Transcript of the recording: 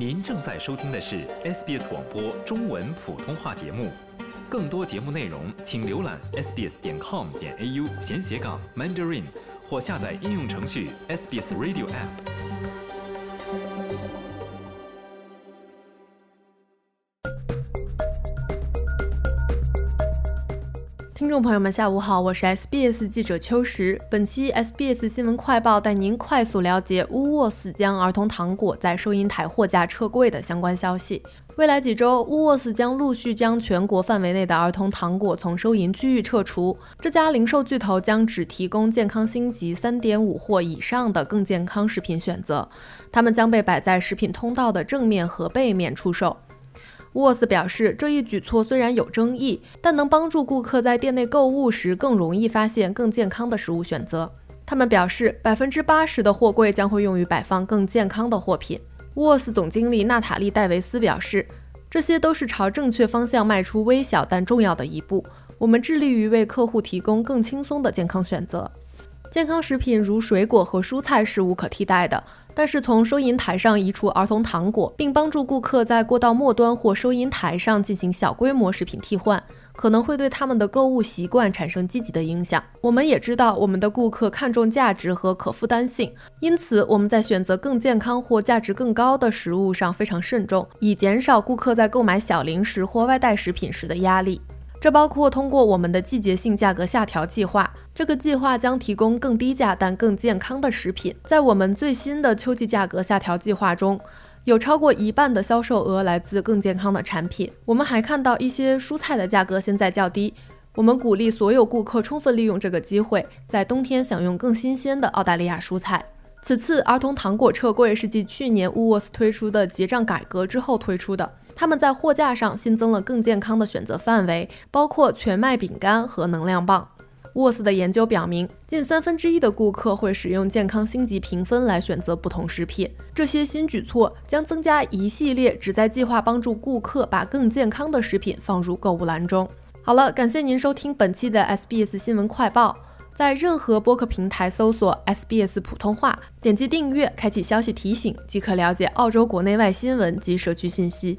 您正在收听的是 SBS 广播中文普通话节目，更多节目内容请浏览 sbs 点 com 点 au 闲斜杠 mandarin 或下载应用程序 SBS Radio App。听众朋友们，下午好，我是 SBS 记者秋实。本期 SBS 新闻快报带您快速了解乌沃斯将儿童糖果在收银台货架撤柜的相关消息。未来几周，乌沃斯将陆续将全国范围内的儿童糖果从收银区域撤除。这家零售巨头将只提供健康星级三点五或以上的更健康食品选择，它们将被摆在食品通道的正面和背面出售。沃斯表示，这一举措虽然有争议，但能帮助顾客在店内购物时更容易发现更健康的食物选择。他们表示，百分之八十的货柜将会用于摆放更健康的货品。沃斯总经理娜塔莉·戴维斯表示，这些都是朝正确方向迈出微小但重要的一步。我们致力于为客户提供更轻松的健康选择。健康食品如水果和蔬菜是无可替代的。但是从收银台上移除儿童糖果，并帮助顾客在过道末端或收银台上进行小规模食品替换，可能会对他们的购物习惯产生积极的影响。我们也知道，我们的顾客看重价值和可负担性，因此我们在选择更健康或价值更高的食物上非常慎重，以减少顾客在购买小零食或外带食品时的压力。这包括通过我们的季节性价格下调计划。这个计划将提供更低价但更健康的食品。在我们最新的秋季价格下调计划中，有超过一半的销售额来自更健康的产品。我们还看到一些蔬菜的价格现在较低。我们鼓励所有顾客充分利用这个机会，在冬天享用更新鲜的澳大利亚蔬菜。此次儿童糖果撤柜是继去年 w o o l s 推出的结账改革之后推出的。他们在货架上新增了更健康的选择范围，包括全麦饼干和能量棒。沃斯的研究表明，近三分之一的顾客会使用健康星级评分来选择不同食品。这些新举措将增加一系列旨在计划帮助顾客把更健康的食品放入购物篮中。好了，感谢您收听本期的 SBS 新闻快报。在任何播客平台搜索 SBS 普通话，点击订阅，开启消息提醒，即可了解澳洲国内外新闻及社区信息。